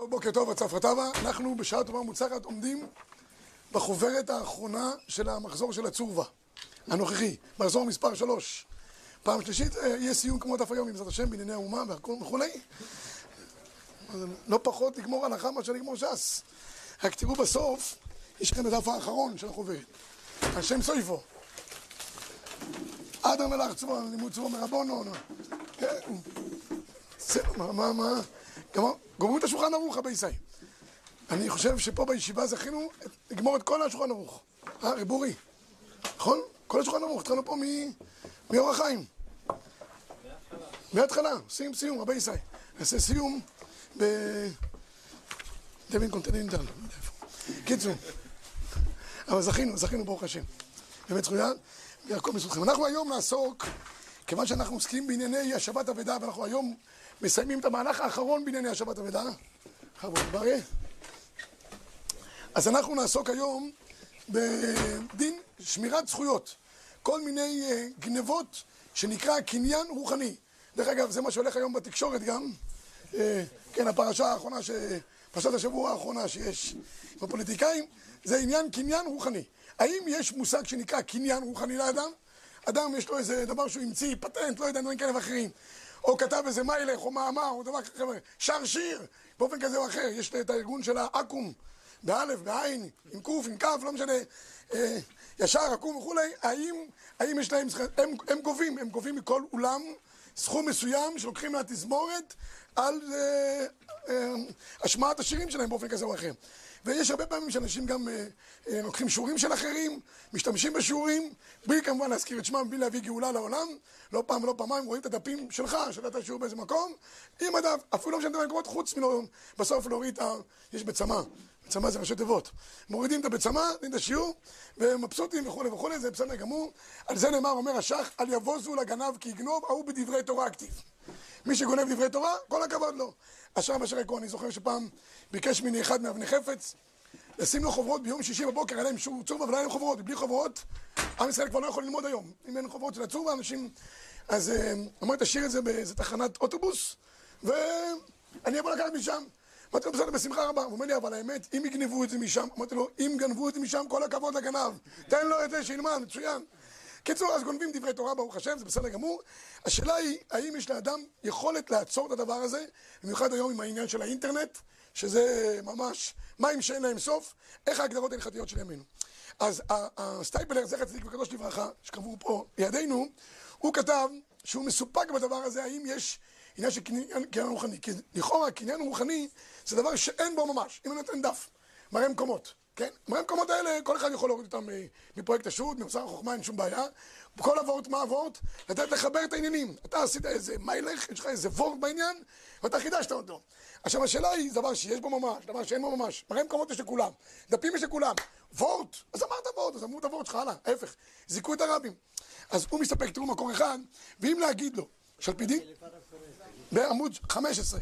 טוב, בוקר טוב, הצפרא טבא. אנחנו בשעה טובה ומוצלחת עומדים בחוברת האחרונה של המחזור של הצורבה הנוכחי, מחזור מספר 3. פעם שלישית, אה, יהיה סיום כמו דף היום, בעזרת השם, בענייני האומה וכולי. לא פחות לגמור הלכה מאשר לגמור ש"ס. רק תראו בסוף, יש לכם את הדף האחרון של החוברת. השם סויפו. אדם מלאך צבא, לימוד צבא מרבונו. כן. מה, מה, מה? גומרים את השולחן ערוך, רבי ישי. אני חושב שפה בישיבה זכינו לגמור את כל השולחן ערוך. אה, רב אורי? נכון? כל השולחן ערוך. התחלנו פה מאור החיים. מההתחלה. סיום, סיום, רבי ישי. נעשה סיום ב... דבין קונטיננטל, לא. קיצור. אבל זכינו, זכינו ברוך השם. באמת זכויה, והכל בזכותכם. אנחנו היום נעסוק, כיוון שאנחנו עוסקים בענייני השבת אבדה, ואנחנו היום מסיימים את המהלך האחרון בענייני השבת אבדה. חבוד בריא. אז אנחנו נעסוק היום בדין שמירת זכויות. כל מיני uh, גנבות שנקרא קניין רוחני. דרך אגב, זה מה שהולך היום בתקשורת גם. Uh, כן, הפרשה האחרונה, ש... פרשת השבוע האחרונה שיש בפוליטיקאים, זה עניין קניין רוחני. האם יש מושג שנקרא קניין רוחני לאדם? אדם יש לו איזה דבר שהוא המציא, פטנט, לא יודע, דברים כאלה ואחרים. או כתב איזה מיילך, או מאמר, או דבר כזה, שר שיר, באופן כזה או אחר. יש את הארגון של האקו"ם, באלף, בעין, עם קוף, עם כף, לא משנה, אה, ישר, עקום וכולי, האם, האם יש להם, הם, הם גובים, הם גובים מכל אולם סכום מסוים שלוקחים מהתזמורת על אה, אה, השמעת השירים שלהם באופן כזה או אחר. ויש הרבה פעמים שאנשים גם אה, אה, לוקחים שיעורים של אחרים, משתמשים בשיעורים, בלי כמובן להזכיר את שמם, בלי להביא גאולה לעולם. לא פעם ולא פעמיים רואים את הדפים שלך, שנתת שיעור באיזה מקום, עם הדף, אפילו לא משנה מקומות, חוץ בסוף להוריד את ה... יש בצמא, בצמא זה ראשי תיבות. מורידים את הבצמא, נותנים את השיעור, ומבסוטים וכולי וכולי, זה בסדר גמור. על זה נאמר, אומר השח, אל יבוזו לגנב כי יגנוב, ההוא בדברי תורה הכתיב. מי שגונב דברי תורה, כל הכבוד לו. אשר אשר יקרו, אני זוכר שפעם ביקש ממני אחד מאבני חפץ לשים לו חוברות ביום שישי בבוקר, היה להם ולא היה להם חוברות, בלי חוברות, עם ישראל כבר לא יכול ללמוד היום. אם אין חוברות של הצורבה, אנשים... אז אה, אמרתי, תשאיר את זה באיזה תחנת אוטובוס, ואני אבוא לקחת משם. אמרתי לו, בסדר, בשמחה רבה. הוא אומר לי, אבל האמת, אם יגנבו את זה משם, אמרתי לו, אם גנבו את זה משם, כל הכבוד לגנב. תן לו את זה, שילמד, מצוין. קיצור, אז גונבים דברי תורה, ברוך השם, זה בסדר גמור. השאלה היא, האם יש לאדם יכולת לעצור את הדבר הזה, במיוחד היום עם העניין של האינטרנט, שזה ממש מים שאין להם סוף, איך ההגדרות ההלכתיות של ימינו. אז הסטייפלר, זכר צדיק וקדוש לברכה, שקבור פה לידינו, הוא כתב שהוא מסופק בדבר הזה, האם יש עניין של קניין רוחני. כי לכאורה קניין רוחני זה דבר שאין בו ממש, אם אני נותן דף, מראה מקומות. כן? מהמקומות האלה, כל אחד יכול להוריד אותם מפרויקט השו"ת, ממסר החוכמה, אין שום בעיה. כל הוורט מה הוורט? לתת לחבר את העניינים. אתה עשית איזה מיילך, יש לך איזה וורט בעניין, ואתה חידשת אותו. עכשיו השאלה היא, דבר שיש בו ממש, דבר שאין בו ממש. מראה מקומות יש לכולם, דפים יש לכולם. וורט, אז אמרת וורט, אז אמרו את הוורט שלך, הלאה, ההפך. זיכו את הרבים. אז הוא מסתפק, תראו מקור אחד, ואם להגיד לו, שעל פי דין, בעמוד 15,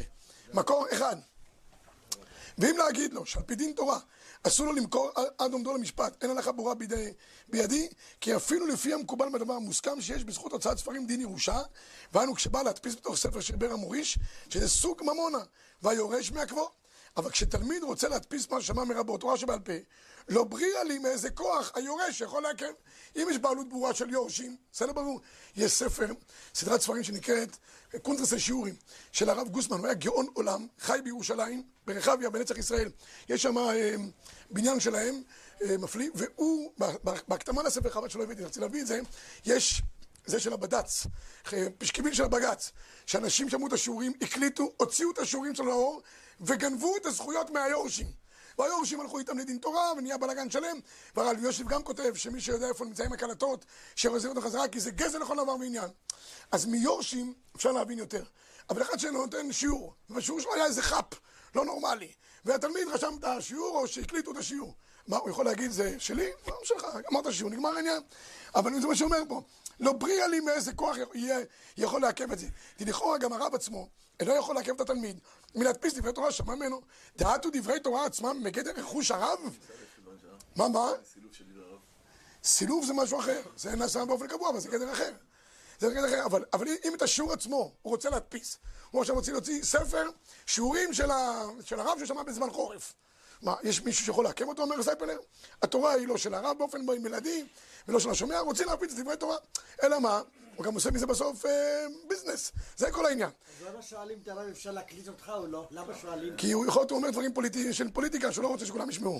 מקור אחד. ואם להגיד לו שעל פי דין תורה אסור לו למכור עד עומדו למשפט, אין הלכה ברורה בידי, בידי, כי אפילו לפי המקובל בדבר מוסכם שיש בזכות הוצאת ספרים דין ירושה, ואנו כשבא להדפיס בתוך ספר של בר המוריש, שזה סוג ממונה, והיורש מעכבו. אבל כשתלמיד רוצה להדפיס מה ששמע מרבו, תורה שבעל פה, לא בריאה לי מאיזה כוח היורש יכול לעכב. אם יש בעלות ברורה של יורשים, בסדר ברור. יש ספר, סדרת ספרים שנקראת קונטרס השיעורים, של הרב גוסמן, הוא היה גאון עולם, חי בירושלים, ברחביה, בנצח ישראל. יש שם אה, בניין שלהם, אה, מפליא, והוא, בהקדמה לספר חבל שלא הבאתי, רציתי להביא את זה, יש זה של הבד"ץ, פשקווילים של הבד"ץ, שאנשים שמעו את השיעורים, הקליטו, הוציאו את השיעורים שלו לאור וגנבו את הזכויות מהיורשים. והיורשים הלכו איתם לדין תורה ונהיה בלאגן שלם. והרב יוסף גם כותב שמי שיודע איפה נמצאים הקלטות שיחזיר אותו חזרה כי זה גזל לכל דבר ועניין. אז מיורשים אפשר להבין יותר. אבל אחד שנותן שיעור והשיעור שלו היה איזה חאפ לא נורמלי. והתלמיד רשם את השיעור או שהקליטו את השיעור. מה, הוא יכול להגיד זה שלי? לא שלך, אמרת שיעור, נגמר העניין. אבל זה מה שאומר פה. לא בריאה לי מאיזה כוח יכול לעכב את זה. כי לכאורה גם הרב עצמו אינו יכול לעכב את התלמיד מלהדפיס דברי תורה שמע ממנו. דעתו דברי תורה עצמם מגדר רכוש הרב? מה, מה? סילוב זה משהו אחר. זה נעשה באופן קבוע, אבל זה גדר אחר. זה דרך אגב, אבל, אבל אם את השיעור עצמו הוא רוצה להדפיס, הוא עכשיו רוצה להוציא ספר שיעורים של, ה, של הרב ששמע בזמן חורף. מה, יש מישהו שיכול לעכב אותו, אומר סייפלר? התורה היא לא של הרב באופן בלעדי, ולא של השומע, רוצים להפיץ את דברי תורה. אלא מה? הוא גם עושה מזה בסוף אה, ביזנס. זה כל העניין. אז למה שואלים את הרב אפשר להקליט אותך או לא? למה שואלים? כי הוא יכול להיות, הוא אומר דברים פוליטיים של פוליטיקה, שהוא לא רוצה שכולם ישמעו.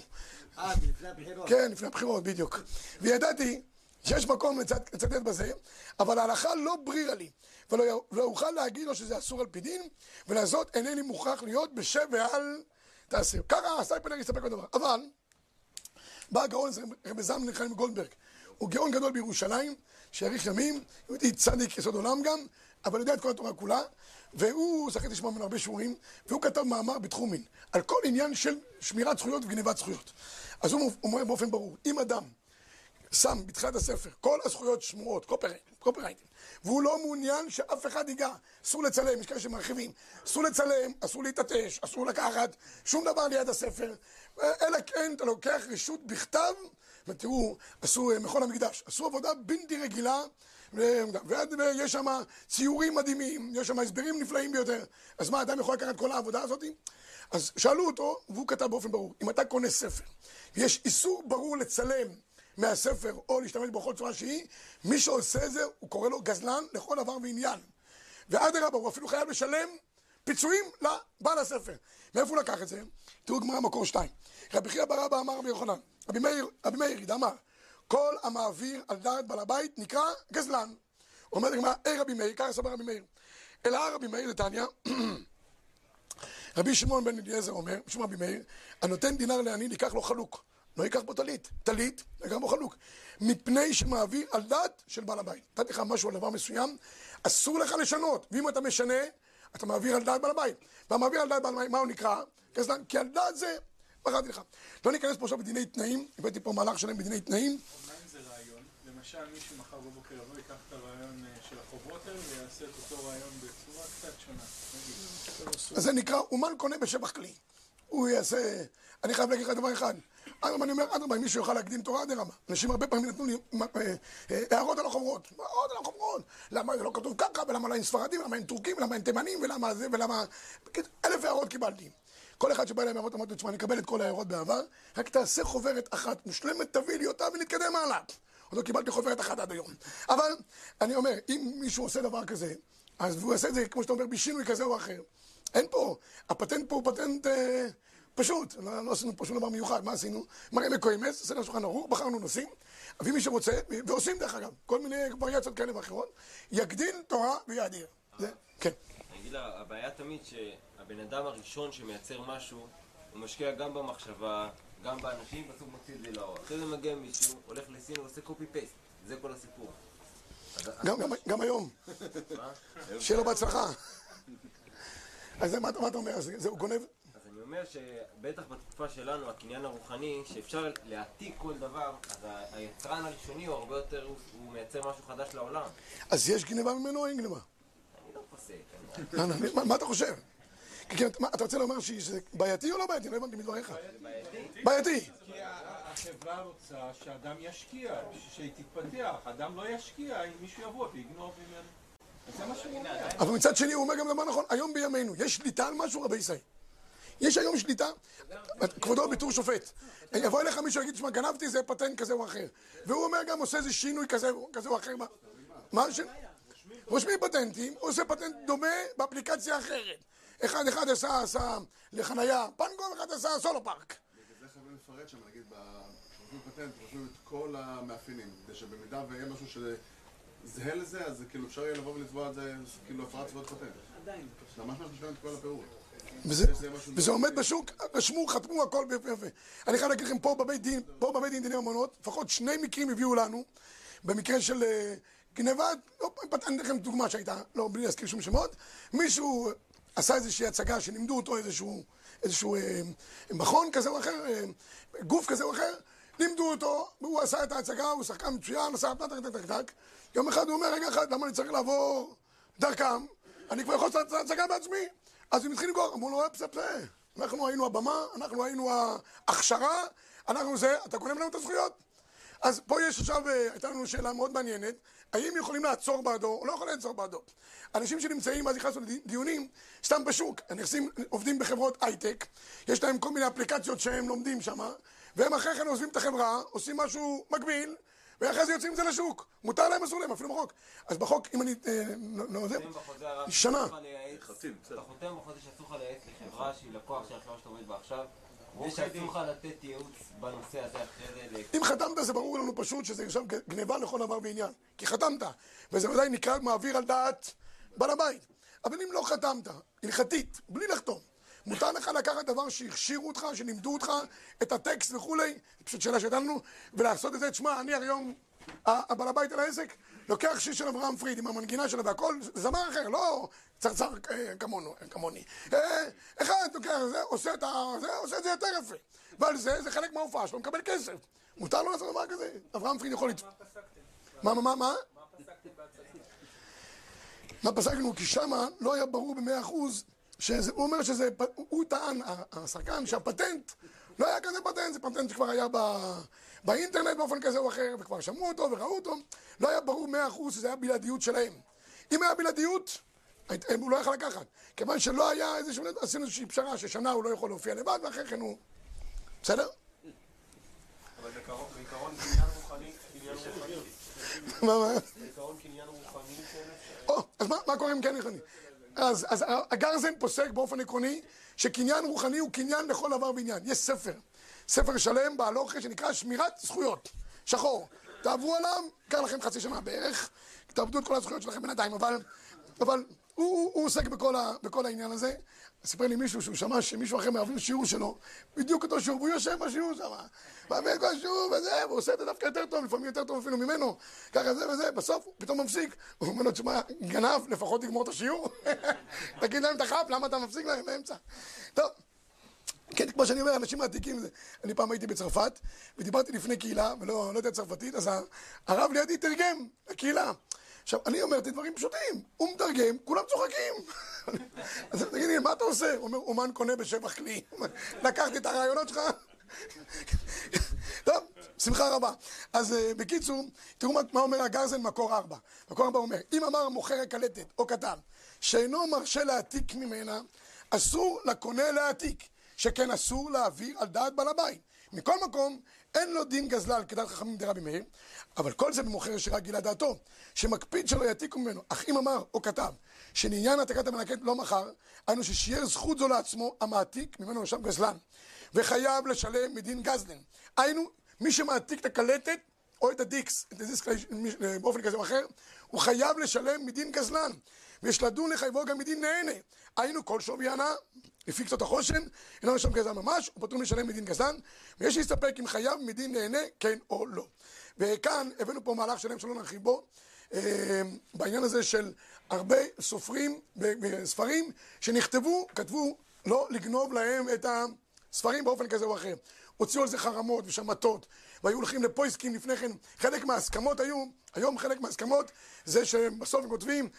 אה, לפני הבחירות. כן, לפני הבחירות, בדיוק. וידעתי שיש מקום לצט- לצטט בזה, אבל ההלכה לא ברירה לי, ולא ולא אוכל להגיד לו שזה אסור על פי דין, ולזאת אינני מוכרח להיות בשב ואל תעשה. ככה סייפלר יסתפק בדבר. אבל, בא הגאון רבי זלמן חיים גולדברג, הוא גאון גדול בירושלים, שיאריך ימים, יהודי צדיק יסוד עולם גם, אבל יודע את כל התורה כולה, והוא, זכיתי לשמוע ממנו הרבה שיעורים, והוא כתב מאמר בתחום מין, על כל עניין של שמירת זכויות וגניבת זכויות. אז הוא אומר באופן ברור, אם אדם שם בתחילת הספר כל הזכויות שמורות, קופרייטים, והוא לא מעוניין שאף אחד ייגע, אסור לצלם, יש כאלה שמרחיבים, אסור לצלם, אסור להתעטש, אסור לקחת שום דבר ליד הספר, אלא כן אתה לוקח רשות בכתב, ותראו, עשו אה, מכון המקדש, עשו עבודה בלתי רגילה, ויש שם ציורים מדהימים, יש שם הסברים נפלאים ביותר, אז מה, אדם יכול לקחת כל העבודה הזאת? אז שאלו אותו, והוא כתב באופן ברור, אם אתה קונה ספר, ויש איסור ברור לצלם מהספר או להשתמש בכל צורה שהיא, מי שעושה את זה, הוא קורא לו גזלן לכל דבר ועניין. ואדרבה, הוא אפילו חייב לשלם פיצויים לבעל הספר. מאיפה הוא לקח את זה? תראו גמרא מקור שתיים. רבי חייא בר אבא אמר רבי יוחנן, רבי מאיר, רבי מאיר אמר, כל המעביר על דעת בעל הבית נקרא גזלן. אומר לגמרא, היי רבי מאיר, ככה סבר רבי מאיר. אלא רבי מאיר לתניא, רבי שמעון בן אליעזר אומר, בשם רבי מאיר, הנותן דינר לעני ניקח לו חלוק. לא ייקח בו טלית. טלית, וגם בו חלוק. מפני שמעביר על דת של בעל הבית. נתתי לך משהו על דבר מסוים, אסור לך לשנות. ואם אתה משנה, אתה מעביר על דעת בעל הבית. והמעביר על דעת בעל הבית, מה הוא נקרא? כי על דעת זה, בחרתי לך. לא ניכנס פה עכשיו בדיני תנאים, הבאתי פה מהלך שלם בדיני תנאים. למשל מישהו מחר בבוקר יבוא, ייקח את הרעיון אה, של החוברות האלה ויעשה את אותו רעיון בצורה קצת שונה. אז זה נקרא, אומן קונה בשבח כלי. הוא יעשה... אני חייב להגיד לך דבר אחד. אדרבה, אני אומר, אדרבה, אם מישהו יוכל להקדים תורה, אדרבה. אנשים הרבה פעמים נתנו לי אה, אה, הערות על החוברות. הערות על החוברות. למה זה לא כתוב ככה, ולמה אין ספרדים, ולמה אין טורקים, ולמה אין תימנים, ולמה זה, ולמה... אלף הערות קיבלתי. כל אחד שבא אליי עם הערות אמרתי לו, תשמע, אני אקבל את כל ההערות באהבה, רק תעשה חוברת אחת מושלמת, תביא לי אותה ונתקדם הלאה. עוד לא קיבלתי חוברת אחת עד היום. אבל, אני אומר, אם מישהו עושה דבר כזה, אז הוא יעשה את זה, כמו שאתה אומר, בשינוי כזה או אחר. אין פה, הפטנט פה הוא פטנט אה, פשוט, לא, לא עשינו פה שום דבר מיוחד, מה עשינו? מראה מקוימס, עשינו שולחן ערוך, בחרנו נושאים, אבל מי שרוצה, ועושים דרך אגב, כל מיני וריאציות כאלה ואחרות, יגדיל תורה ויאדיר. כן. אני אגיד לה, הבעיה תמיד שהבן אדם הראשון שמייצר משהו, הוא משקיע גם במחשבה, גם באנשים, בסוף מוציא את זה לאור. אחרי זה מגיע מישהו, הולך לסין ועושה קופי פייסט. זה כל הסיפור. גם, גם, גם היום? שיהיה לו בהצלחה. אז מה, אתה- אומר? אז זה, הוא גונב? אז אני אומר שבטח בתקופה שלנו, הקניין הרוחני, שאפשר להעתיק כל דבר, אז היצרן הראשוני הוא הרבה יותר, הוא- מייצר משהו חדש לעולם. אז יש גניבה ממנו או אין גניבה? אני לא פוסק. אני- לא, לא, מה, אתה חושב? אתה רוצה לומר שזה בעייתי או לא בעייתי? לא הבנתי מדבריך. בעייתי. כי החברה רוצה שאדם ישקיע, שהיא תתפתח. אדם לא ישקיע אם מישהו יבוא ויגנוב ממנו. אבל מצד שני הוא אומר גם דבר נכון, היום בימינו, יש שליטה על משהו רבי ישראל. יש היום שליטה, כבודו בתור שופט. יבוא אליך מישהו ויגיד, שמע, גנבתי זה פטנט כזה או אחר. והוא אומר גם, עושה איזה שינוי כזה, או אחר. מה- ש... רושמים פטנטים, הוא עושה פטנט דומה באפליקציה אחרת. אחד אחד עשה, עשה לחנייה פנגו, ואחד עשה סולו פארק. בגלל זה חייבים לפרט שם, נגיד, כשרושמים פטנט, רושמים את כל המאפיינים, כדי שבמידה ויהיה משהו שזהה לזה, אז זה כאילו אפשר יהיה לבוא ולתבוע את זה, כאילו הפרת זכויות פטנט. עדיין. ממש ממש משלם את כל הפירוט. וזה, וזה עומד בשוק, רשמו, חתמו, הכל יפה יפה. אני חייב להגיד לכם, פה בבית דין, פה בבית דין דיני ממונות, לפחות שני מקרים הביאו לנו, במקרה של אה, גנבת, לא, אני אתן לכם דוגמה שהייתה, לא, בלי להזכיר שום שמות, מישהו עשה איזושהי הצגה שלימדו אותו איזשהו, איזשהו אה, מכון כזה או אחר, אה, גוף כזה או אחר, לימדו אותו, והוא עשה את ההצגה, הוא שחקן מצוין, עשה טק טק טק טק יום אחד הוא אומר, רגע אחד, למה אני צריך לעבור דרכם? אני כבר יכול לעשות את ההצגה בעצמי. אז הם התחילו לגור, אמרו לו, פסה פסה, אנחנו היינו הבמה, אנחנו היינו ההכשרה, אנחנו זה, אתה קונה לנו את הזכויות? אז פה יש עכשיו, אה, הייתה לנו שאלה מאוד מעניינת, האם יכולים לעצור בעדו או לא יכולים לעצור בעדו? אנשים שנמצאים, אז נכנסנו לדיונים, סתם בשוק, נכנסים, עובדים בחברות הייטק, יש להם כל מיני אפליקציות שהם לומדים שם, והם אחרי כן עוזבים את החברה, עושים משהו מקביל, ואחרי זה יוצאים עם זה לשוק. מותר להם, אסור להם, אפילו בחוק. אז בחוק, אם אני... אה, לא, בחוזה הרב שנה. אתה חותם בחוזה שאסור לך לייעץ לחברה שהיא לקוח של החברה שאתה עובד בה עכשיו, ושאסור לך לתת ייעוץ בנושא הזה אחרי זה. אם חתמת זה ברור לנו פשוט שזה נחשב גניבה לכל דבר ועניין. כי חתמת, וזה ודאי נקרא מעביר על דעת בעל הבית. אבל אם לא חתמת, הלכתית, בלי לחתום, מותר לך לקחת דבר שהכשירו אותך, שלימדו אותך, את הטקסט וכולי, פשוט שאלה שהייתה לנו, ולעשות את זה, תשמע, אני היום הבעל הבית על העסק, לוקח שיר של אברהם פריד עם המנגינה שלו והכל, זמר אחר, לא צרצר אה, כמונו, כמוני. אה, אחד לוקח זה, עושה את ה... זה, עושה את זה יותר יפה. ועל זה, זה חלק מההופעה שלו, מקבל כסף. מותר לו לעשות דבר כזה? אברהם פריד יכול. מה, מה, מה, מה? מה פסקנו? כי שמה לא היה ברור במאה אחוז, שזה- הוא אומר שזה, הוא טען, השחקן, שהפטנט, לא היה כזה פטנט, זה פטנט שכבר היה ב, באינטרנט באופן כזה או אחר, וכבר שמעו אותו וראו אותו, לא היה ברור מאה אחוז שזה היה בלעדיות שלהם. אם היה בלעדיות, הוא לא יכול לקחת. כיוון שלא היה איזשהו, עשינו איזושהי פשרה ששנה הוא לא יכול להופיע לבד, ואחרי כן הוא... בסדר? אבל בעיקרון קניין רוחני, קניין רוחני, מה, מה? בעיקרון קניין רוחני כן. או, אז מה, מה קורה עם קניין רוחני? אז, אז הגרזן פוסק באופן עקרוני שקניין רוחני הוא קניין לכל דבר ועניין. יש ספר, ספר שלם בהלוכה שנקרא שמירת זכויות, שחור. תעברו עליו, ייקח לכם חצי שנה בערך, תאבדו את כל הזכויות שלכם בינתיים, אבל, אבל הוא, הוא, הוא עוסק בכל, ה, בכל העניין הזה. סיפר לי מישהו שהוא שמע שמישהו אחר מעביר שיעור שלו, בדיוק אותו שיעור, והוא יושב בשיעור שם, מעביר כל השיעור וזה, והוא עושה את זה דווקא יותר טוב, לפעמים יותר טוב אפילו ממנו, ככה זה וזה, בסוף הוא פתאום מפסיק, הוא אומר לו, תשמע, גנב, לפחות תגמור את השיעור, תגיד להם את החף, למה אתה מפסיק להם באמצע? טוב. כן, כמו שאני אומר, אנשים מעתיקים זה. אני פעם הייתי בצרפת, ודיברתי לפני קהילה, ולא לא יודע צרפתית, אז הרב לידי תרגם לקהילה. עכשיו, אני אומר את הדברים פשוטים, הוא מתרגם, כולם צוחקים. אז תגיד לי, מה אתה עושה? הוא אומר, אומן קונה בשבח כלי. לקחתי את הרעיונות שלך. טוב, שמחה רבה. אז אה, בקיצור, תראו מה, אומר הגרזן מקור ארבע. מקור ארבע אומר, אם אמר מוכר הקלטת או כתב שאינו מרשה להעתיק ממנה, אסור לקונה להעתיק, שכן אסור להעביר על דעת בעל הבית. מכל מקום, אין לו דין גזלל כדעת חכמים דרבי מאיר, אבל כל זה במוכר שרק גילה דעתו, שמקפיד שלא יעתיקו ממנו. אך אם אמר או כתב שלעניין העתקת המלקט לא מכר, היינו ששיער זכות זו לעצמו, המעתיק ממנו ישב גזלן, וחייב לשלם מדין גזלן. היינו, מי שמעתיק את הקלטת או את הדיקס, את הדיסק אה, באופן כזה או אחר, הוא חייב לשלם מדין גזלן, ויש לדון לחייבו גם מדין נהנה. היינו כל שווי הנאה, לפי קצות החושן, אינו נשם גזלן ממש, הוא פטור משלם מדין גזלן, ויש להסתפק אם חייב מדין נהנה, כן או לא. וכאן הבאנו פה מהלך שלם שלא נרחיב בו, אה, בעניין הזה של הרבה סופרים וספרים שנכתבו, כתבו לא לגנוב להם את הספרים באופן כזה או אחר. הוציאו על זה חרמות ושמטות, והיו הולכים לפויסקים לפני כן. חלק מההסכמות היו, היום חלק מההסכמות זה שבסוף כותבים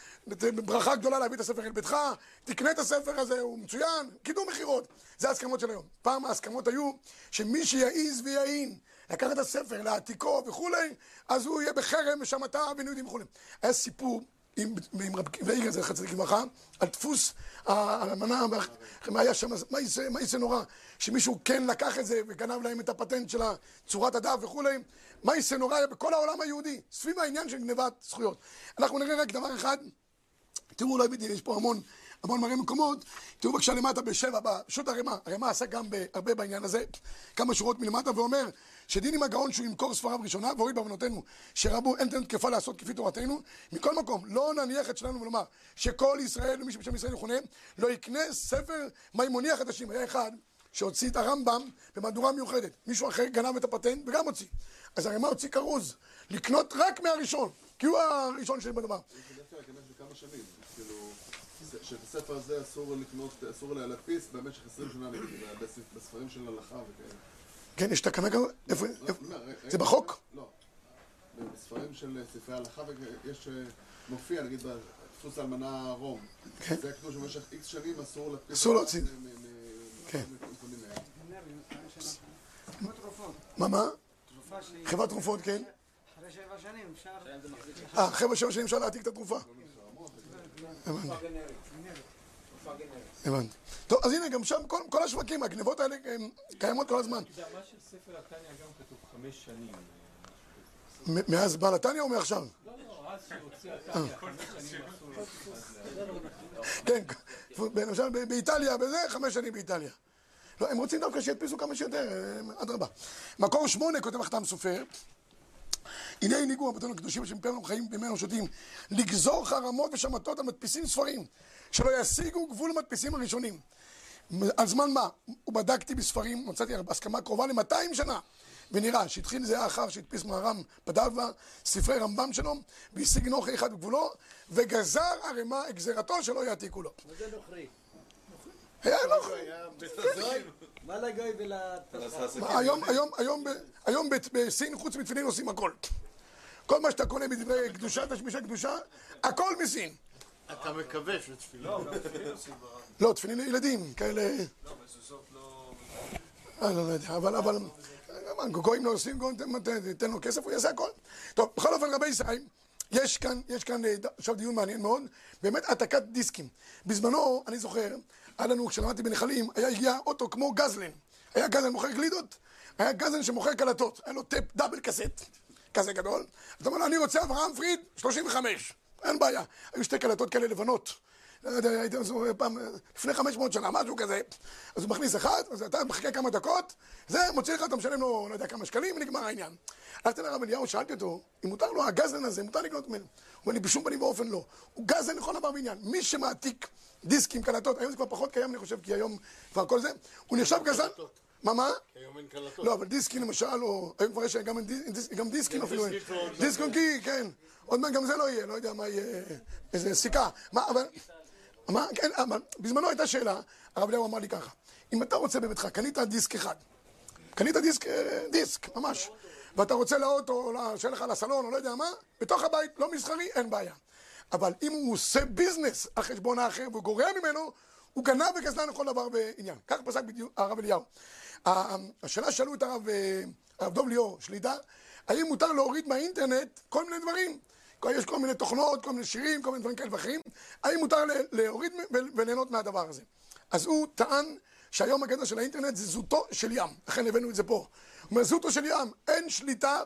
ברכה גדולה להביא את הספר אל ביתך, תקנה את הספר הזה, הוא מצוין, קידום מכירות. זה ההסכמות של היום. פעם ההסכמות היו שמי שיעז ויעין לקחת את הספר, להעתיקו וכולי, אז הוא יהיה בחרם ושמטה ונהידים וכולי. היה סיפור עם, עם רב ואיגר זכר צדיק לברכה, על דפוס האלמנה, מה היה שם, מה יצא נורא, שמישהו כן לקח את זה וגנב להם את הפטנט של צורת הדף וכולי, מה יצא נורא? היה בכל העולם היהודי, סביב העניין של גנבת זכויות. אנחנו נראה רק דבר אחד, תראו אולי בדיוק, יש פה המון, המון מראה מקומות, תראו בבקשה למטה בשבע, פשוט הרמ"א, הרמ"א עשה גם הרבה בעניין הזה, כמה שורות מלמטה, ואומר שדין עם הגאון שהוא ימכור ספריו ראשונה, והוריד בעוונותינו, שרבו אין תנות תקפה לעשות כפי תורתנו, מכל מקום, לא נניח את שלנו ולומר שכל ישראל ומי שבשם ישראל יכונה, לא יקנה ספר מימוני החדשים. היה אחד שהוציא את הרמב"ם במהדורה מיוחדת, מישהו אחר גנב את הפטנט וגם הוציא. אז הרמ"א הוציא כרוז, לקנות רק מהראשון, כי הוא הראשון שנים, כאילו, שאת הספר הזה אסור לקנות, אסור להדפיס במשך 20 שנה, בספרים של הלכה וכאלה. כן, יש תקנה כזאת? איפה? לא? לא, זה בחוק? לא. בספרים של ספרי הלכה יש, אה, מופיע, נגיד, בדפוס האלמנה רום. כן. זה כתוב שבמשך איקס שנים אסור להדפיס. אסור להוציא. כן. מה, מה? חברת תרופות, כן. אחרי שבע שנים אפשר... אה, אחרי שבע שנים אפשר להעתיק את התרופה. הבנתי. טוב, אז הנה, גם שם כל, כל השווקים, הגנבות האלה הם קיימות כל הזמן. בהקדמה של ספר התניא גם כתוב חמש שנים. אה, מאז בעל התניא או מעכשיו? לא, לא, אז שהוציא התניא, חמש שנים כן, למשל באיטליה, בזה, חמש שנים באיטליה. לא, הם רוצים דווקא שידפיסו כמה שיותר, אה, אדרבה. מקור שמונה, כותב החתם סופר, הנה הנהיגו רבותינו הקדושים שמפרנו חיים בימינו שותים, לגזור חרמות ושמטות על מדפיסים ספרים, שלא ישיגו גבול המדפיסים הראשונים. על זמן מה? ובדקתי בספרים, מצאתי הסכמה קרובה ל-200 שנה. ונראה שהתחיל זה אחר שהדפיס מהר"ם פדאבה, ספרי רמב"ם שלו, והשיג נוכרי אחד בגבולו, וגזר ערימה את גזירתו שלא יעתיקו לו. מה זה נוכרי? היה נוכרי. מה לגוי ול... היום, היום, היום, ב- היום ב- בסין, חוץ מתפילין עושים הכל. כל מה שאתה קונה בדברי קדושה, תשמישי קדושה, הכל מסין. אתה מקווה שתפילה. לא, תפילין לילדים, כאלה... אה, לא, לא יודע, אבל, אבל... מה, גויים לא עושים, גויים, תן- תן- תן לו כסף, הוא יעשה הכל. טוב, בכל אופן, רבי ישראל, יש כאן, יש כאן אה, עכשיו דיון מעניין מאוד, באמת העתקת דיסקים. בזמנו, אני זוכר, היה לנו, כשלמדתי בנחלים, היה הגיע אוטו כמו גזלן. היה גזלן מוכר גלידות, היה גזלן שמוכר קלטות. היה לו טאפ דאבל קסט, כזה גדול. אתה אומר לו, אני רוצה אברהם פריד, 35. אין בעיה. היו שתי קלטות כאלה לבנות. לא הייתי פעם, לפני 500 שנה, משהו כזה. אז הוא מכניס אחד, אז אתה מחכה כמה דקות, זה מוציא לך, אתה משלם לו, לא יודע כמה שקלים, ונגמר העניין. הלכתי לרב אליהו, שאלתי אותו, אם מותר לו, הגזלן הזה, מותר לקנות ממנו. הוא אומר לי, בשום פנים ואופן לא. הוא גזלן לכל דבר ועניין. מי שמעתיק דיסקים, קלטות, היום זה כבר פחות קיים, אני חושב, כי היום כבר כל זה, הוא נחשב גזלן. מה, מה? היום אין קלטות. לא, אבל דיסקים למשל, או... היום כבר יש גם דיס- גם דיסקים אפילו. אין. דיסקים כבר עוד דיסק און קי, כן. עוד מעט גם זה לא יהיה, לא יודע מה יהיה, איזה סיכה. מה, אבל... מה, כן, אבל בזמנו הייתה שאלה, הרב אליהו אמר לי ככה, אם אתה רוצה בביתך, קנית דיסק אחד, קנית דיסק, אה, דיסק, ממש, ואתה רוצה לאוטו, שיהיה לך לסלון, או לא יודע מה, בתוך הבית, לא מסחרי, אין בעיה. אבל אם הוא עושה ביזנס על חשבון האחר והוא גורע ממנו, הוא גנב וגזלן לכל דבר ועניין. כך פסק בדיוק הרב אליהו. השאלה שאלו את הרב, אה, הרב דוב ליאור, שליטה, האם מותר להוריד מהאינטרנט כל מיני דברים? יש כל מיני תוכנות, כל מיני שירים, כל מיני דברים כאלה ואחרים, האם מותר להוריד וליהנות מהדבר הזה? אז הוא טען שהיום הגדר של האינטרנט זה זוטו של ים, לכן הבאנו את זה פה. הוא אומר, זוטו של ים, אין שליטה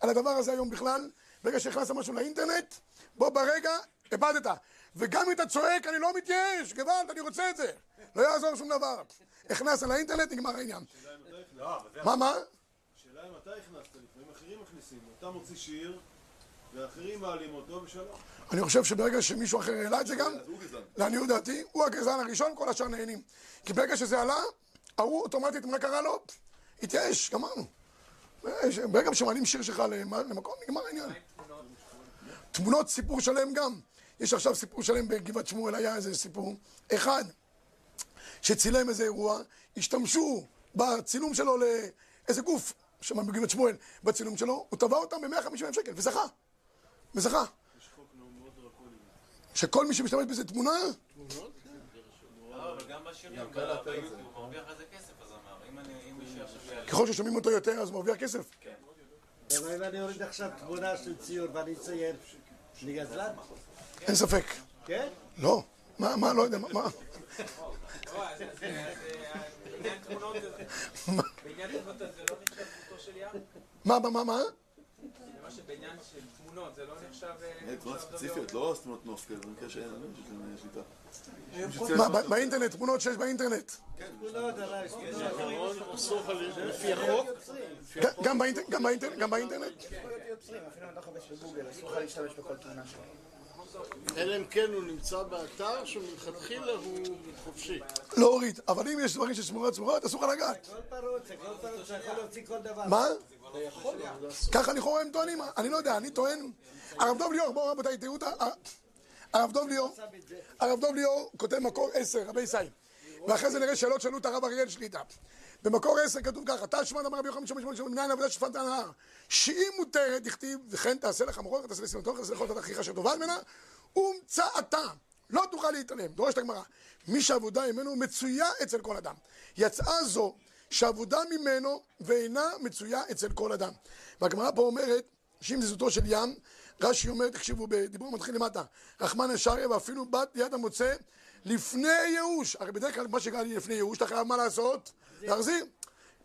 על הדבר הזה היום בכלל, ברגע שהכנסת משהו לאינטרנט, בוא ברגע, איבדת. וגם אם אתה צועק, אני לא מתייאש, גוואלד, אני רוצה את זה. לא יעזור שום דבר. הכנסת לאינטרנט, נגמר העניין. מה, מה? השאלה אם אתה הכנסת, לפעמים אחרים מכניסים, אתה מוציא שיר ואחרים מעלים אותו ושלום. אני חושב שברגע שמישהו אחר העלה את זה גם, לעניות דעתי, הוא הגזען הראשון, כל השאר נהנים. כי ברגע שזה עלה, ההוא אוטומטית, מה קרה לו? התייאש, גמרנו. ברגע שמעלים שיר שלך למ- למקום, נגמר העניין. תמונות, סיפור שלם גם. יש עכשיו סיפור שלם בגבעת שמואל, היה איזה סיפור אחד שצילם איזה אירוע, השתמשו בצילום שלו לאיזה גוף שם בגבעת שמואל, בצילום שלו, הוא תבע אותם ב-150 אלף שקל, וזכה. וזכה. שכל מי שמשתמש בזה תמונה. ככל ששומעים אותו יותר, אז הוא מרוויח כסף. אבל אם אני אוריד עכשיו תמונה של ציור ואני אצייר, אני גזלן? אין ספק. כן? לא. מה, מה, לא יודע, מה, מה? לא? מה, מה, שבעניין של תמונות זה לא נחשב... אה, תמונות נחשב ספציפיות, לא תמונות נוף כאלה, במקרה שאין לנו שליטה. מה, באינטרנט, תמונות שיש באינטרנט. לפי החוק. ג- גם באינטרנט, גם באינטרנט, גם באינטרנט. יוצרים, אפילו אם אתה חובש בגוגל, אסור לך להשתמש בכל תמונה שלו. אלא אם כן הוא נמצא באתר שמלכתחילה הוא חופשי. להוריד. אבל אם יש דברים ששמורות צמורות, אסור לך לגעת. כל פרוץ, זה כל פרוץ, אתה יכול להוציא כל דבר. מה? ככה לכאורה הם טוענים, אני לא יודע, אני טוען... הרב דב ליאור, בואו רבותיי, תראו את ה... הרב דב ליאור, הרב דב ליאור כותב מקור עשר, רבי ישראל. ואחרי זה נראה שאלות שאלו את הרב אריאל שליטה. במקור עשר כתוב ככה, תא שמד אמר רבי יוחנן שמש שמש מנין עבודה שפנת הנהר. שהיא מותרת, דכתיב, וכן תעשה מרוח, תעשה לסנתו, תעשה לכל אחיך אשר תאכל ממנה, ומצאתה. לא תוכל להתעלם, דורשת הגמרא. מי שעבודה ממנו מצויה אצל כל אדם. יצאה זו שעבודה ממנו ואינה מצויה אצל כל אדם. והגמרא פה אומרת שאם זה זוטו של ים, רש"י אומר, תקשיבו, בדיבור מתחיל למטה, רחמן אשריה ואפילו בת יד המוצא לפני ייאוש. הרי בדרך כלל מה שקרה לי לפני ייאוש, אתה חייב מה לעשות? להחזיר.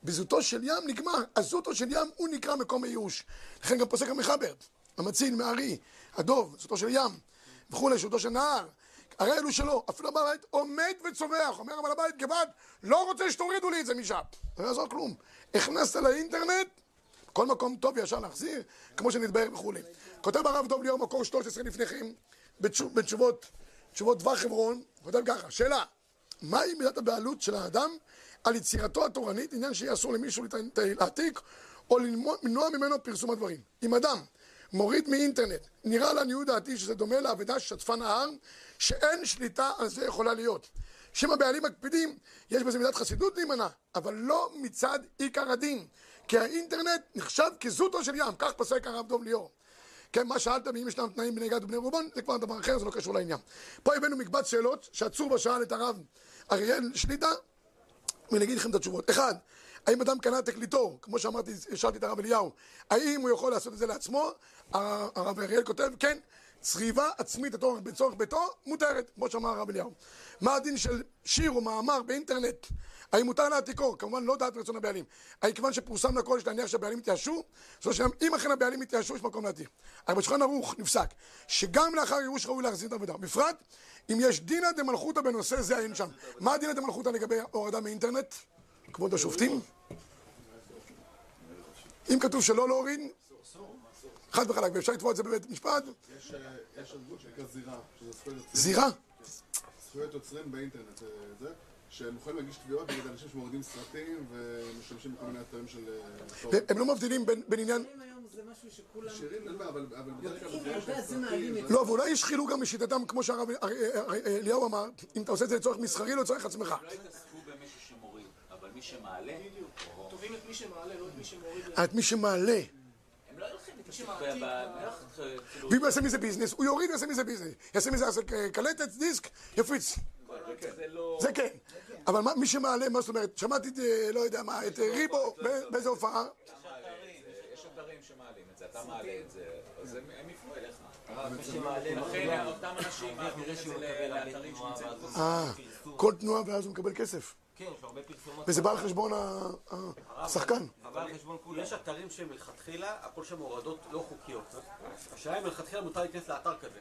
בזוטו של ים נגמר, הזוטו של ים הוא נקרא מקום הייאוש. לכן גם פוסק המחבר, המציל, מהארי, הדוב, זוטו של ים, וכולי, זוטו של נהר. הרי אלו שלא, אפילו הבעל הבית עומד וצווח, אומר הבעל הבית, גבעת, לא רוצה שתורידו לי את זה משם. לא יעזור כלום. הכנסת לאינטרנט, כל מקום טוב ישר להחזיר, כמו שנתבהר וכולי. כותב הרב דוב ליאור מקור 13 לפניכם, בתשוב, בתשובות, תשובות דבר חברון, כותב ככה, שאלה, מהי מידת הבעלות של האדם על יצירתו התורנית, עניין שיהיה אסור למישהו להעתיק או למנוע ממנו פרסום הדברים. אם אדם מוריד מאינטרנט, נראה לעניות דעתי שזה דומה לאבדה ששטפה נהר, שאין שליטה על זה יכולה להיות. שאם הבעלים מקפידים, יש בזה מידת חסידות להימנע, אבל לא מצד עיקר הדין, כי האינטרנט נחשב כזוטו של ים, כך פסק הרב דוב ליאור. כן, מה שאלת, ואם ישנם תנאים בני גד ובני רובן, זה כבר דבר אחר, זה לא קשור לעניין. פה הבאנו מקבץ שאלות, שעצור בשאל את הרב אריאל שליטה, ואני אגיד לכם את התשובות. אחד, האם אדם קנה תקליטור, כמו שאמרתי, שאלתי את הרב אליהו, האם הוא יכול לעשות את זה לעצמו? הר- הרב אריאל כותב, כן, צריבה עצמית לצורך- ביתו, מותרת, כמו שאמר הרב אליהו. מה הדין של שיר או מאמר באינטרנט? האם מותר להעתיקו? כמובן לא דעת רצון הבעלים. האם כיוון שפורסם לכל יש להניח שהבעלים יתייאשו? זאת אומרת שאם אכן הבעלים יתייאשו, יש מקום להעתיק. אבל בשולחן ערוך נפסק שגם לאחר ייאוש ראוי להחזיר את העבודה. בפרט אם יש דינא דמלכותא בנושא זה אין שם. מה דינא דמלכותא לגבי הורדה מאינטרנט? כבוד השופטים? אם כתוב שלא להוריד, חד וחלק, ואפשר לתבוע את זה בבית משפט, יש אה, יש ארגון שנקרא זירה, שזה זכויות יוצרים. זירה. זכויות יוצרים באינטרנט, אה, זה, שהם יכולים להגיש תביעות נגד אנשים שמורידים סרטים ומשתמשים בכל מיני אתרים של... אה, הם לא מבדילים בין עניין... היום זה משהו שכולם... שירים, אין בעיה, אבל אבל בדרך כלל... אתה יודע, זה סרטים, מעלים את לא, ואולי ישחילו גם לשיטתם, כמו שהרב אה, אה, אה, אליהו אמר, אם אתה עושה את זה לצורך מסחרי, לא לצורך עצמך. לא התאספו במישהו שמוריד, אבל מי שמעלה, תובעים את מי שמעלה, לא את מי שמוריד. אה, את מי שמעלה. הם לא הולכים את מי שמעתיק. כאילו, ואם הוא יעשה מזה ביזנס, הוא יוריד ויעשה מזה ביזנס. יעשה מזה קלטת, דיסק, יפיץ. זה לא... זה כן. אבל מי שמעלה, מה זאת אומרת? שמעתי את, אה, לא יודע מה, את אה, ריבו, ב- באיזה הופעה. יש אתרים שמעלים את זה, אתה מעלה את זה, אז הם יפנו אליך. לכן אותם אנשים מעבירים את זה לאתרים. אה, כל תנועה ואז הוא מקבל כסף. כן, יש הרבה פרסומות. וזה בא על חשבון השחקן. יש אתרים שמלכתחילה, הכל שם הורדות לא חוקיות. השאלה אם מלכתחילה מותר להיכנס לאתר כזה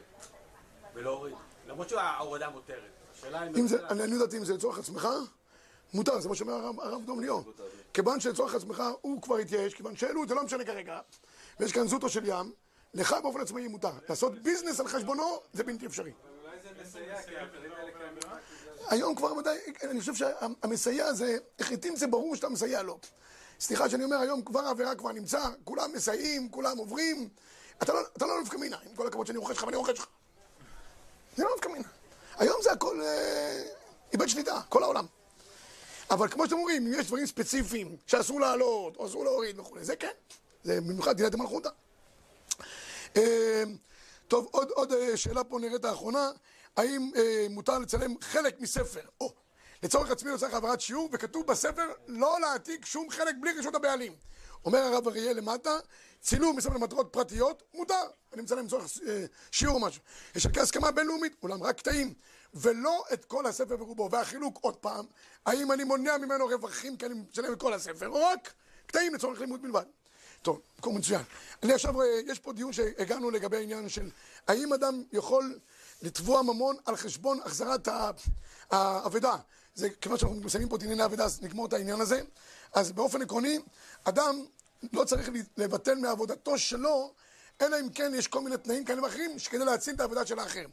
ולהוריד. למרות שההורדה מותרת. השאלה אם... אני יודעת אם זה לצורך עצמך, מותר, זה מה שאומר הרב- הרב דום ליאור. כיוון שלצורך עצמך הוא כבר התייאש, כיוון שהעלו, זה לא משנה כרגע. ויש כאן זוטו של ים, לך באופן עצמאי מותר. לעשות ביזנס על חשבונו זה בלתי אפשרי. זה. היום כבר ודאי, אני חושב שהמסייע הזה, החליטים זה ברור שאתה מסייע לו. סליחה שאני אומר, היום כבר העבירה כבר נמצא, כולם מסייעים, כולם עוברים. אתה לא, אתה לא נפקא מינה, עם כל הכבוד שאני רוכש לך ואני רוכש לך. זה לא נפקא מינה. היום זה הכל אה, איבד שליטה, כל העולם. אבל כמו שאתם אומרים, אם יש דברים ספציפיים שאסור לעלות, או אסור להוריד וכולי, זה כן. זה במיוחד דיני דמלכותא. אה, טוב, עוד, עוד אה, שאלה פה נראית האחרונה, האם אה, מותר לצלם חלק מספר? או, לצורך עצמי לצורך העברת שיעור, וכתוב בספר לא להעתיק שום חלק בלי רשות הבעלים. אומר הרב אריאל למטה, צילום מספר למטרות פרטיות, מותר. אני מצלם לצורך אה, שיעור או משהו. יש על כך הסכמה בינלאומית, אולם רק קטעים, ולא את כל הספר ברובו. והחילוק עוד פעם, האם אני מונע ממנו רווחים כי אני משלם את כל הספר, או רק קטעים לצורך לימוד בלבד. טוב, מקום מצוין. אני עכשיו, אה, יש פה דיון שהגענו לגבי העניין של האם אדם יכול לתבוע ממון על חשבון החזרת האבדה. זה כיוון שאנחנו מסיימים פה את ענייני האבדה, אז נגמור את העניין הזה. אז באופן עקרוני, אדם לא צריך לבטל מעבודתו שלו, אלא אם כן יש כל מיני תנאים כאלה ואחרים שכדי להציל את העבודה של האחר.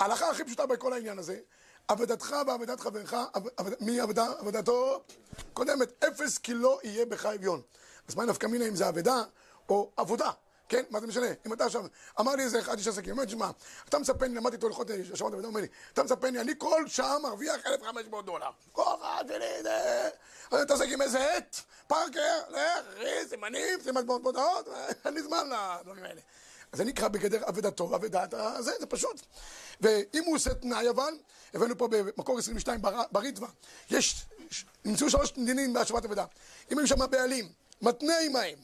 ההלכה הכי פשוטה בכל העניין הזה, עבודתך ועבודת חברך, עבד- מי עבדה? עבודתו קודמת, אפס כי לא יהיה בך אביון. אז מה נפקא מינה אם זה אבדה או עבודה? כן? מה זה משנה? אם אתה עכשיו, אמר לי איזה אחד איש עסקים, אומר לי, שמע, אתה מצפה לי, למדתי איתו הלכות שבת אבדה, אומר לי, אתה מצפה לי, אני כל שעה מרוויח 1,500 דולר. אחד שלי, זה... אני מתעסק עם איזה עט, פארקר, לך, סימנים, סימן מודעות, אין לי זמן לדברים האלה. זה נקרא בגדר אבדתו, אבדת הזה, זה פשוט. ואם הוא עושה תנאי אבל, הבאנו פה במקור 22 בר- בריטווה, יש, נמצאו שלוש דינים בהשבת אבדה. אם היו שם בעלים, מתנה עמהם,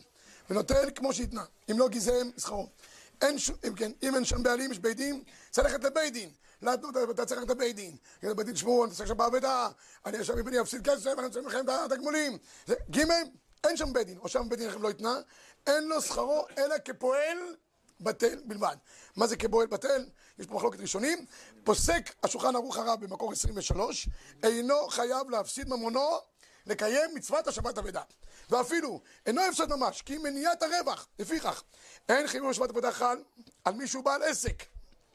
ונותן כמו שהתנה, אם לא גזעם, שכרו. אין ש... אם כן, אם אין שם בעלים, יש בית דין, צריך ללכת לבית דין. להתנות, אתה צריך ללכת לבית דין. יגיד לבית דין, תשמעו, אני צריך עכשיו באבדה, אני עכשיו מבני אפסיד כסף, אני רוצה את התגמולים. ג' אין שם בית דין, או שם בית דין לכם לא יתנה, אין לו שכרו אלא כפועל בטל בלבד. מה זה כפועל בטל? יש פה מחלוקת ראשונים. פוסק השולחן ערוך הרב במקור 23, אינו חייב להפסיד ממונו לקיים מצוות השבת אבדה. ואפילו אינו הפסד ממש, כי מניעת הרווח. לפיכך, אין חיוב בשבת אבדה חל על מישהו בעל עסק.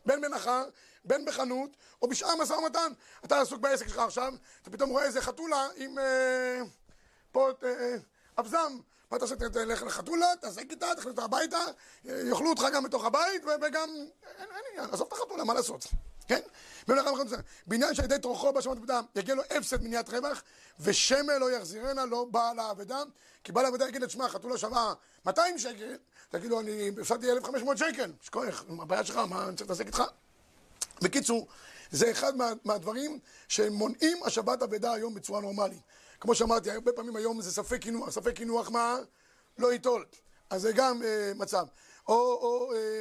בין מנחה, בין בחנות, או בשאר משא ומתן. אתה עסוק בעסק שלך עכשיו, אתה פתאום רואה איזה חתולה עם אה, פה אה, אבזם. מה אתה עושה? תלך לחתולה, תעסק איתה, תכניס אותה הביתה, אה, יאכלו אותך גם בתוך הבית, וגם... אין עניין, עזוב את החתולה, מה לעשות? כן? בעניין שעל ידי טורחו בהשמת אבדה יגיע לו הפסד מניעת רווח, ושמא לא יחזירנה לו בעל האבדה, כי בעל האבדה יגיד לשמע, חתולה שווה 200 שקל, תגיד לו, אני הפסדתי 1,500 שקל, שכוח, הבעיה שלך, מה אני צריך להתעסק איתך? בקיצור, זה אחד מה, מהדברים שמונעים השבת אבדה היום בצורה נורמלית. כמו שאמרתי, הרבה פעמים היום זה ספק קינוח, ספק קינוח מה? לא ייטול. אז זה גם אה, מצב. או, או אה,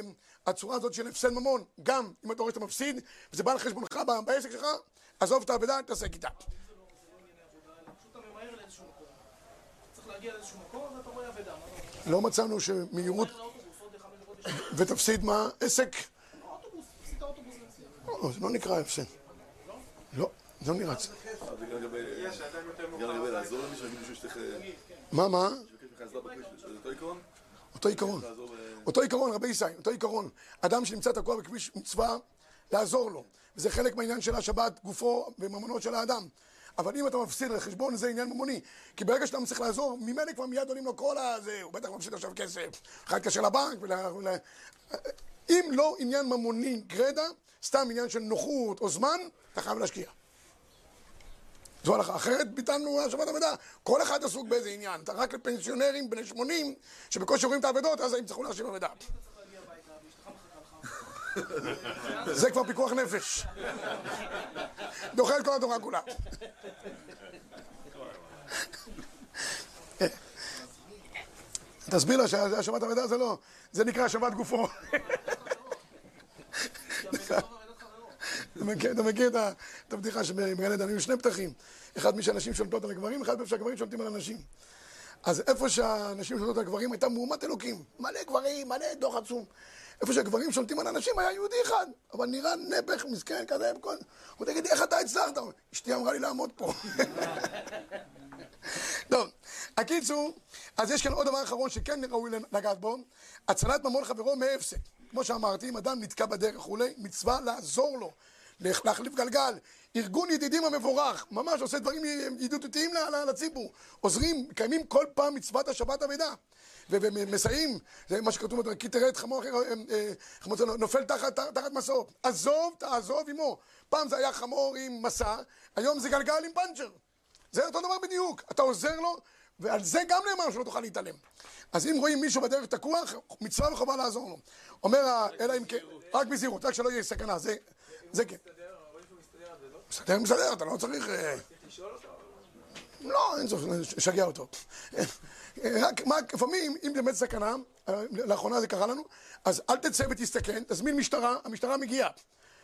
הצורה הזאת של הפסד ממון, גם אם אתה רואה שאתה מפסיד, וזה בא על חשבונך בעסק שלך, עזוב את האבדה, תתעסק איתה. אתה אומר? לא מצאנו שמהירות ותפסיד מה? עסק? לנסיעה. לא, זה לא נקרא הפסד. לא, זה לא נראה. מה, מה? אותו עיקרון? אותו עיקרון. רבי ישי, אותו עיקרון. אדם שנמצא תקוע בכביש מצווה, לעזור לו. וזה חלק מהעניין של השבת, גופו וממונו של האדם. אבל אם אתה מפסיד על חשבון, זה עניין ממוני. כי ברגע שאתה צריך לעזור, ממילא כבר מיד עולים לו כל הזה, הוא בטח מפסיד עכשיו כסף. אחד יתקשר לבנק. ול... אם לא עניין ממוני גרידא, סתם עניין של נוחות או זמן, אתה חייב להשקיע. זו הלכה. אחרת ביטלנו השבת אבדה. כל אחד עסוק באיזה עניין. אתה רק לפנסיונרים בני 80, שבקושי רואים את האבדות, אז הם צריכו להשאיר אבדה. זה כבר פיקוח נפש. דוחה את כל התורה כולה. תסביר לה שהשבת אבדה זה לא, זה נקרא שבת גופו. מכיר- אתה מכיר את הבדיחה שבגן עדן היו שני פתחים, אחד מי שהנשים שולטות על הגברים, אחד איפה שהגברים שולטים על הנשים. אז איפה שהנשים שולטות על הגברים הייתה מהומת אלוקים, מלא גברים, מלא דוח עצום. איפה שהגברים שולטים על הנשים היה יהודי אחד, אבל נראה נפח מסכן כזה, וכל... הוא תגיד, איך אתה הצלחת? אשתי אמרה לי לעמוד פה. טוב, הקיצור, אז יש כאן עוד דבר אחרון שכן ראוי לגעת בו, הצלת ממון חברו מהפסק. כמו שאמרתי, אם אדם נתקע בדרך וכולי, מצווה לעזור לו, להחליף גלגל. ארגון ידידים המבורך, ממש עושה דברים ידידותיים לציבור. עוזרים, מקיימים כל פעם מצוות השבת אבדה. ו- ומסייעים, זה מה שכתוב, כי תראה את חמור אחר, אה, אה, חמור זה נופל תחת, תחת מסעו. עזוב, תעזוב עמו. פעם זה היה חמור עם מסע, היום זה גלגל עם פאנצ'ר. זה אותו דבר בדיוק, אתה עוזר לו, ועל זה גם נאמר שלא תוכל להתעלם. אז אם רואים מישהו בדרך תקוע, מצווה וחובה לעזור לו. אומר, אלא אם כן, רק בזהירות, רק שלא יהיה סכנה, זה, זה כן. מסתדר, מסתדר, אתה לא צריך... אה, לא, אין צורך לשגע אותו. רק, מה, לפעמים, אם באמת סכנה, אה, לאחרונה זה קרה לנו, אז אל תצא ותסתכן, תזמין משטרה, המשטרה מגיעה.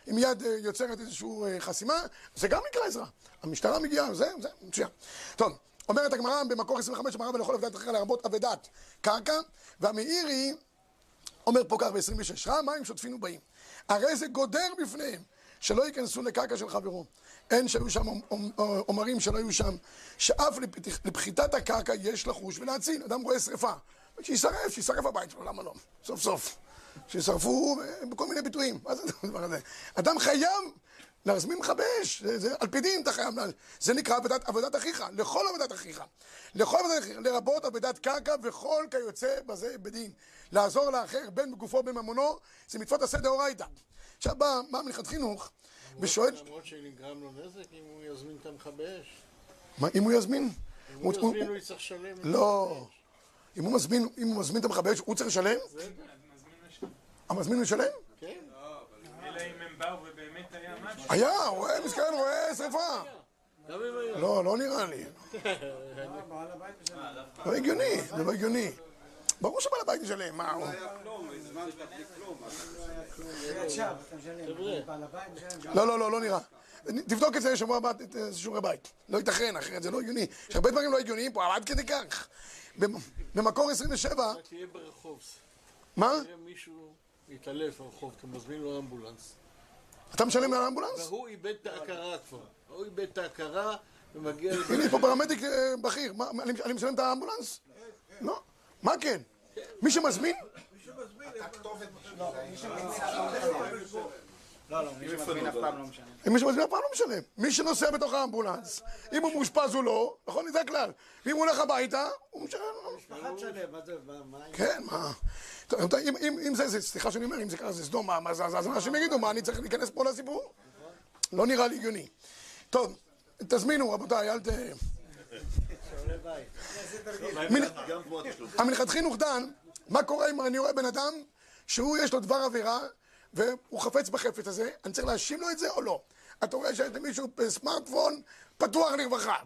היא מיד אה, יוצרת איזושהי חסימה, זה גם נקרא עזרה. המשטרה מגיעה, זה, זה, מצוין. טוב, אומרת הגמרא במקור 25, אמרה ולכל אבדת אחר לרבות אבדת קרקע, והמאירי אומר פה כך ב-26, רע מים שוטפין ובאים. הרי זה גודר בפניהם, שלא ייכנסו לקרקע של חברו. אין שהיו שם אומרים שלא היו שם, שאף לפחיתת הקרקע יש לחוש ולהציל. אדם רואה שרפה, שישרף, שישרף הבית שלו, למה לא? סוף סוף. שישרפו אה, בכל מיני ביטויים. מה זה הדבר הזה? אדם חייב להזמין מכבי אש, זה, זה, על פי דין אתה חייב, זה נקרא עבודת, עבודת אחיך, לכל עבודת אחיך, לכל עבודת אחיך, לרבות עבודת קרקע וכל כיוצא בזה בדין. לעזור לאחר בין בגופו בין ממונו, זה מצוות עשה דאורייתא. עכשיו בא, בא מלכת חינוך ושואל, למרות שנגרם לו נזק אם הוא יזמין את המכבי אש. מה, אם הוא יזמין? אם הוא יזמין הוא יצטרך לשלם. לא. אם הוא מזמין, אם הוא מזמין את המכבי אש, הוא צריך לשלם? המזמין משלם? כן. אלא אם הם באו ובאמת היה רואה, מסכן, רואה שרפה. לא, לא נראה לי. לא הגיוני, זה לא הגיוני. ברור שבעל הבית משלם, מה הוא? לא, לא, לא, לא נראה. תבדוק את זה שבוע הבא, את שיעורי בית. לא ייתכן, אחרת זה לא הגיוני. יש הרבה דברים לא הגיוניים פה, אבל עד כדי כך. במ- במקור 27, תהיה ברחוב. מה? מישהו מתעלף ברחוב, אתה מזמין לו אמבולנס. אתה משלם על האמבולנס? והוא איבד את ההכרה כבר. הוא איבד את ההכרה ומגיע... הנה, יש פה פרמדיק אה, בכיר. אני משלם את האמבולנס? לא. מה כן? מי שמזמין? לא, לא, מי שמזמין אף פעם לא משנה. מי שמזמין אף פעם לא משלם. מי שנוסע בתוך האמבולנס, אם הוא מאושפז או לא, נכון? זה הכלל. ואם הוא הולך הביתה, הוא משלם. משפחה תשלם, מה זה, מה-. כן, מה? אם- אם אם זה, זה- סליחה שאני אומר, אם זה ככה זה סדום, מה, זה, אז אנשים יגידו, מה, אני צריך להיכנס פה לסיפור? לא נראה לי הגיוני. טוב, תזמינו, רבותיי, אל ת... המנחת חינוך דן, מה קורה אם אני רואה בן אדם שהוא יש לו דבר עבירה והוא חפץ בחפץ הזה, אני צריך להאשים לו את זה או לא? אתה רואה שיש למישהו סמארטפון פתוח לרווחה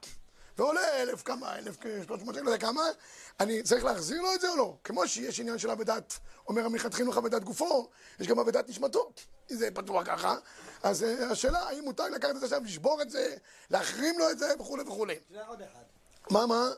ועולה אלף כמה, אלף שלוש מאות, לא יודע כמה, אני צריך להחזיר לו את זה או לא? כמו שיש עניין של אבדת, אומר המנחת חינוך אבדת גופו, יש גם אבדת נשמתו, אם זה פתוח ככה, אז אה, השאלה האם מותר לקחת את זה עכשיו, לשבור את זה, להחרים לו את זה וכולי וכולי. זה עוד אחד. מה, מה?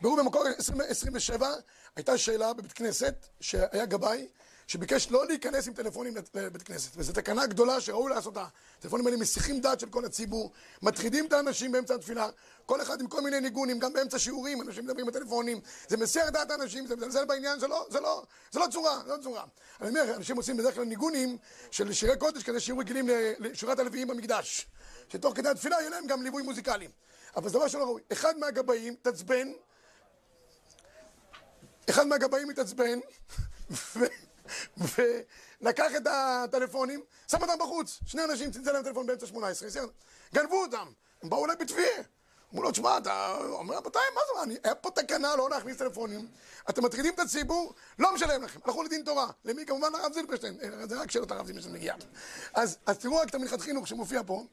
ברור במקור 20 27 הייתה שאלה בבית כנסת שהיה גבאי שביקש לא להיכנס עם טלפונים לבית כנסת וזו תקנה גדולה שראוי לעשותה. הטלפונים האלה מסיחים דעת של כל הציבור, מטרידים את האנשים באמצע התפילה, כל אחד עם כל מיני ניגונים, גם באמצע שיעורים, אנשים מדברים בטלפונים, זה מסיח דעת האנשים, זה מזלזל בעניין, זה לא, זה לא, זה לא צורה, זה לא צורה. אני אומר, אנשים עושים בדרך כלל ניגונים של שירי קודש כזה שיהיו רגילים ל- לשורת הלוויים במקדש, שתוך כדי התפילה יהיה להם גם ליווי מוזיקלי. אבל זה דבר שלא ראוי. אחד מהגבאים תעצבן אחד מהגבאים התעצבן ולקח את הטלפונים, שם אותם בחוץ. שני אנשים צלצל להם טלפון באמצע 18, בסדר? גנבו אותם, הם באו אליי בתביעה. אמרו לו, תשמע, אתה אומר, רבותיי, מה זה, אני, היה פה תקנה לא להכניס טלפונים, אתם מטרידים את הציבור, לא משלם לכם, הלכו לדין תורה. למי? כמובן לרב זילברשטיין, אה, זה רק שאלות הרב זילברשטיין מגיע. אז, אז תראו רק את המנחת חינוך שמופיע פה,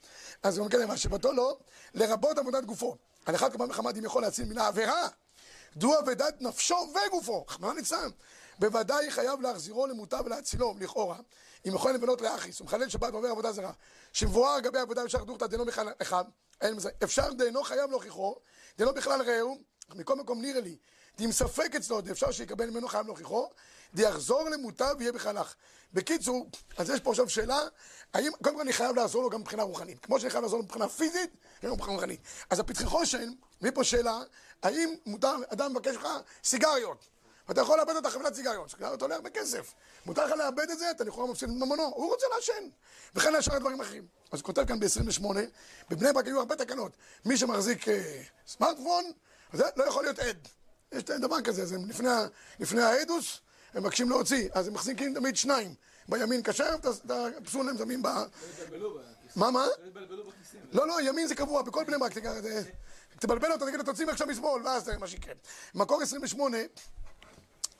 אז הוא אומר, מה שבתו לא, לרבות עבודת גופו. על אחד כמה וכמה אם יכול להציל מן העבירה. דו אבדת נפשו וגופו, רחמנא ליצלן. בוודאי חייב להחזירו למוטב ולהצילו, לכאורה. אם יכול לבנות לאחיס, ומחלל שבת ועובר עבודה זרה, שמבואר לגבי עבודה אפשר דוכתא דנו בכלל אחד, אפשר דאינו חייב להוכיחו, דאינו בכלל רעהו, מכל מקום נראה לי, דאם ספק אצלו, דאפשר שיקבל ממנו חייב להוכיחו, דיחזור למוטב ויהיה בכלך. בקיצור, אז יש פה עכשיו שאלה, האם, קודם כל אני חייב לעזור לו גם מבחינה רוחנית, כמו שאני חייב לעזור לו מבחינה פיזית, גם מבחינה רוחנית. אז הפתחי חושן, מביא פה שאלה, האם מותר, אדם מבקש לך סיגריות, ואתה יכול לאבד את החבילת סיגריות, סיגריות עולה הרבה כסף. מותר לך לאבד את זה, אתה לכאורה מפסיד את ממונו, הוא רוצה לעשן. וכן לשאר הדברים אחרים. אז הוא כותב כאן ב-28, בבני ברק היו הרבה תקנות. מי שמחזיק אה, סמארטפון, זה לא יכול להיות עד. יש דבר כזה, זה לפני, לפני העדוס, הם מבקשים להוציא, אז הם מחזיקים תמיד שניים. בימין כשר, את הפסול הם שמים ב... מה, מה? לא, לא, ימין זה קבוע, בכל בני ברק, תבלבל אותו, תגיד לו, תוציא עכשיו משמאל, ואז זה מה שיקרה. מקור 28,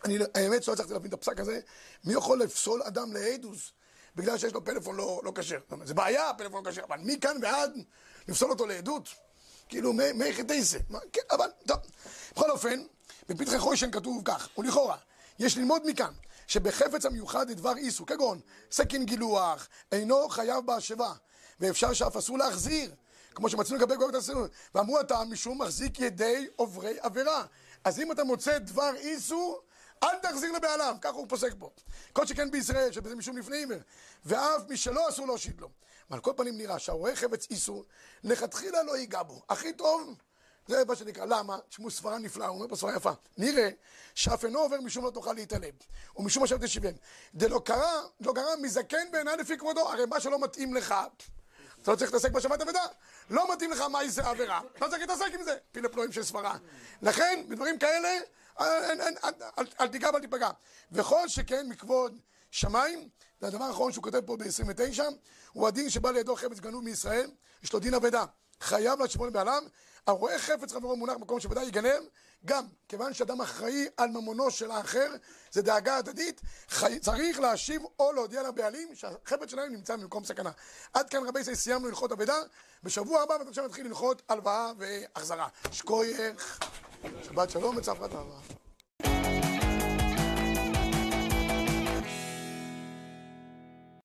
אני, לא- האמת שלא הצלחתי להבין את הפסק הזה, מי יכול לפסול אדם לעדוס בגלל שיש לו פלאפון לא לא כשר? זה בעיה, פלאפון לא כשר, אבל מכאן ועד לפסול אותו לעדות? כאילו, מי-? מה, כן, אבל, טוב. בכל אופן, בפתחי חושן כתוב כך, ולכאורה, יש ללמוד מכאן, שבחפץ המיוחד לדבר איסו, כגון סכין גילוח, אינו חייב בהשבה, ואפשר שאף אסור להחזיר, כמו שמצאנו לגבי גויות הסינון, ואמרו הטעם משום מחזיק ידי עוברי עבירה. אז אם אתה מוצא דבר איסו, אל תחזיר לבעליו, ככה הוא פוסק פה. כל שכן בישראל, שבזה משום לפני עיוור, ואף שלא אסור להושיט לו. אבל כל פנים נראה שהרואה חפץ איסור, לכתחילה לא ייגע בו. הכי טוב, זה מה שנקרא. למה? תשמעו סברה נפלאה, הוא אומר פה סברה יפה. נראה שאף אינו עובר משום לא תוכל להתעלם, ומשום השם תשיבם. דלא קרא, לא קרא מזקן בעיניי לפי כבודו, הרי מה שלא מתאים לך, אתה לא צריך להתעסק בשבת אבדה. לא מתאים לך מהי זה עבירה, לא צריך להתעסק עם זה. פילה פלואים של סברה. לכן, בדברים כאלה, אל- אל- תיגע ואל תיפגע. וכל שכן מכבוד שמיים, והדבר האחרון שהוא כותב פה ב-29, הוא הדין שבא לידו חפץ גנוב מישראל, יש לו דין אבדה. חייב להשיבו לבעליו. הרואה חפץ חברו מונח במקום שוודאי יגנב, גם כיוון שאדם אחראי על ממונו של האחר, זה דאגה הדדית, חי... צריך להשיב או להודיע לבעלים שהחפץ שלהם נמצא במקום סכנה. עד כאן רבי ישראל סיימנו הלכות אבדה, בשבוע הבא ועכשיו נתחיל הלכות הלוואה והחזרה. שכוייך, שבת שלום וצפת אהבה.